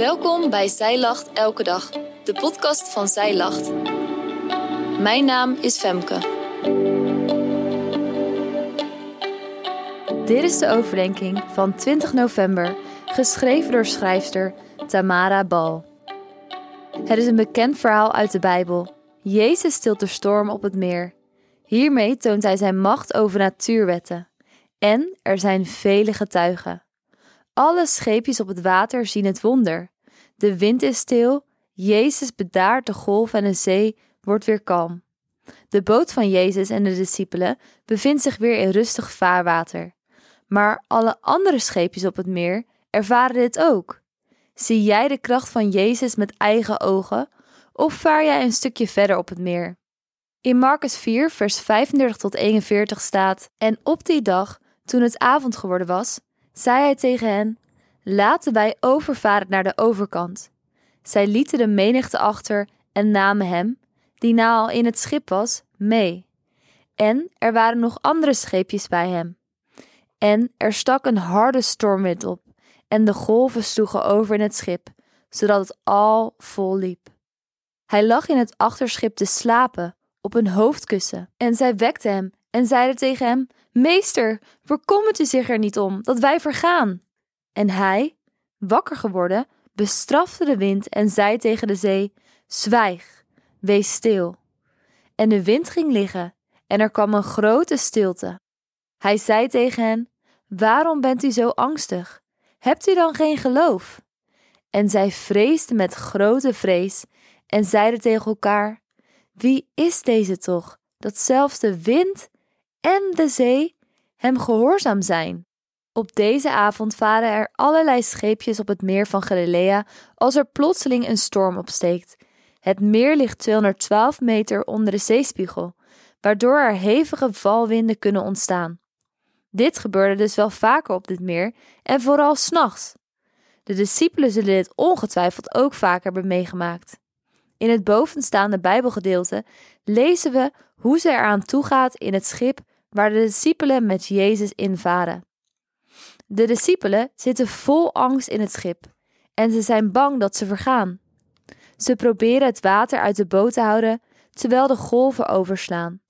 Welkom bij Zij Lacht Elke Dag, de podcast van Zij Lacht. Mijn naam is Femke. Dit is de overdenking van 20 november, geschreven door schrijfster Tamara Bal. Het is een bekend verhaal uit de Bijbel. Jezus stilt de storm op het meer. Hiermee toont hij zijn macht over natuurwetten. En er zijn vele getuigen. Alle scheepjes op het water zien het wonder. De wind is stil, Jezus bedaart de golf en de zee wordt weer kalm. De boot van Jezus en de discipelen bevindt zich weer in rustig vaarwater. Maar alle andere scheepjes op het meer ervaren dit ook. Zie jij de kracht van Jezus met eigen ogen, of vaar jij een stukje verder op het meer? In Marcus 4, vers 35 tot 41 staat: En op die dag, toen het avond geworden was, zei hij tegen hen: Laten wij overvaren naar de overkant. Zij lieten de menigte achter en namen hem, die na al in het schip was, mee. En er waren nog andere scheepjes bij hem. En er stak een harde stormwind op, en de golven sloegen over in het schip, zodat het al vol liep. Hij lag in het achterschip te slapen, op een hoofdkussen, en zij wekte hem en zeiden tegen hem: Meester, bekommert u zich er niet om dat wij vergaan? En hij, wakker geworden, bestrafte de wind en zei tegen de zee: Zwijg, wees stil. En de wind ging liggen, en er kwam een grote stilte. Hij zei tegen hen: Waarom bent u zo angstig? Hebt u dan geen geloof? En zij vreesden met grote vrees en zeiden tegen elkaar: Wie is deze toch, dat zelfs de wind en de zee hem gehoorzaam zijn? Op deze avond varen er allerlei scheepjes op het meer van Galilea als er plotseling een storm opsteekt. Het meer ligt 212 meter onder de zeespiegel, waardoor er hevige valwinden kunnen ontstaan. Dit gebeurde dus wel vaker op dit meer en vooral s'nachts. De discipelen zullen dit ongetwijfeld ook vaker hebben meegemaakt. In het bovenstaande Bijbelgedeelte lezen we hoe ze eraan toegaat in het schip waar de discipelen met Jezus invaren. De discipelen zitten vol angst in het schip en ze zijn bang dat ze vergaan. Ze proberen het water uit de boot te houden terwijl de golven overslaan.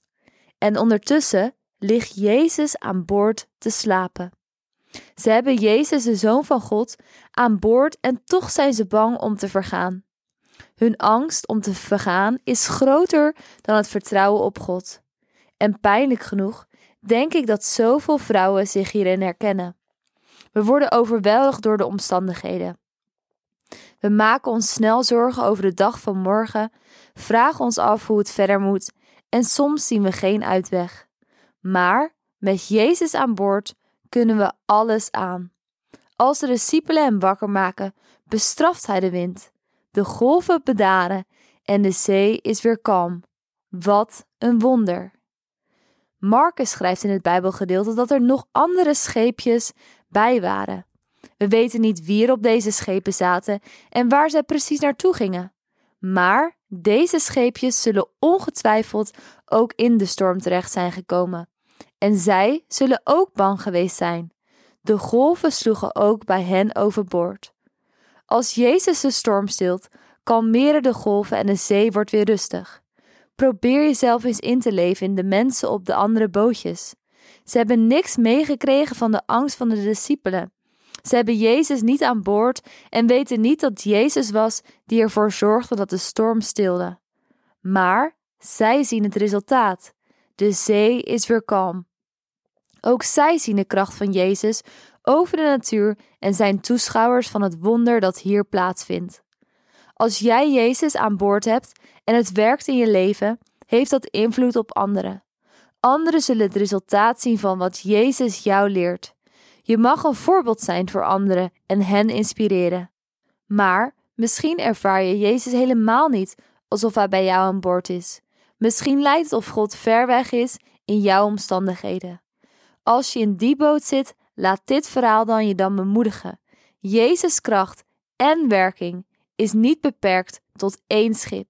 En ondertussen ligt Jezus aan boord te slapen. Ze hebben Jezus, de Zoon van God, aan boord en toch zijn ze bang om te vergaan. Hun angst om te vergaan is groter dan het vertrouwen op God. En pijnlijk genoeg denk ik dat zoveel vrouwen zich hierin herkennen. We worden overweldigd door de omstandigheden. We maken ons snel zorgen over de dag van morgen, vragen ons af hoe het verder moet en soms zien we geen uitweg. Maar met Jezus aan boord kunnen we alles aan. Als de discipelen hem wakker maken, bestraft hij de wind. De golven bedaren en de zee is weer kalm. Wat een wonder! Marcus schrijft in het Bijbelgedeelte dat er nog andere scheepjes bij waren. We weten niet wie er op deze schepen zaten en waar zij precies naartoe gingen. Maar deze scheepjes zullen ongetwijfeld ook in de storm terecht zijn gekomen. En zij zullen ook bang geweest zijn. De golven sloegen ook bij hen overboord. Als Jezus de storm stilt, kalmeren de golven en de zee wordt weer rustig. Probeer jezelf eens in te leven in de mensen op de andere bootjes. Ze hebben niks meegekregen van de angst van de discipelen. Ze hebben Jezus niet aan boord en weten niet dat Jezus was die ervoor zorgde dat de storm stilde. Maar zij zien het resultaat. De zee is weer kalm. Ook zij zien de kracht van Jezus over de natuur en zijn toeschouwers van het wonder dat hier plaatsvindt. Als jij Jezus aan boord hebt en het werkt in je leven, heeft dat invloed op anderen. Anderen zullen het resultaat zien van wat Jezus jou leert. Je mag een voorbeeld zijn voor anderen en hen inspireren. Maar misschien ervaar je Jezus helemaal niet alsof hij bij jou aan boord is. Misschien lijkt het of God ver weg is in jouw omstandigheden. Als je in die boot zit, laat dit verhaal dan je dan bemoedigen. Jezus' kracht en werking is niet beperkt tot één schip.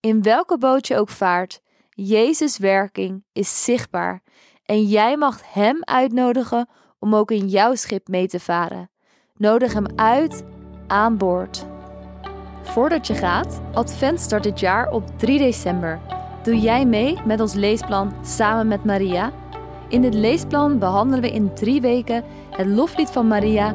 In welke boot je ook vaart, Jezus' werking is zichtbaar en jij mag Hem uitnodigen om ook in jouw schip mee te varen. Nodig Hem uit, aan boord. Voordat je gaat, Advent start dit jaar op 3 december. Doe jij mee met ons leesplan Samen met Maria? In dit leesplan behandelen we in drie weken het loflied van Maria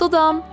Tot dan!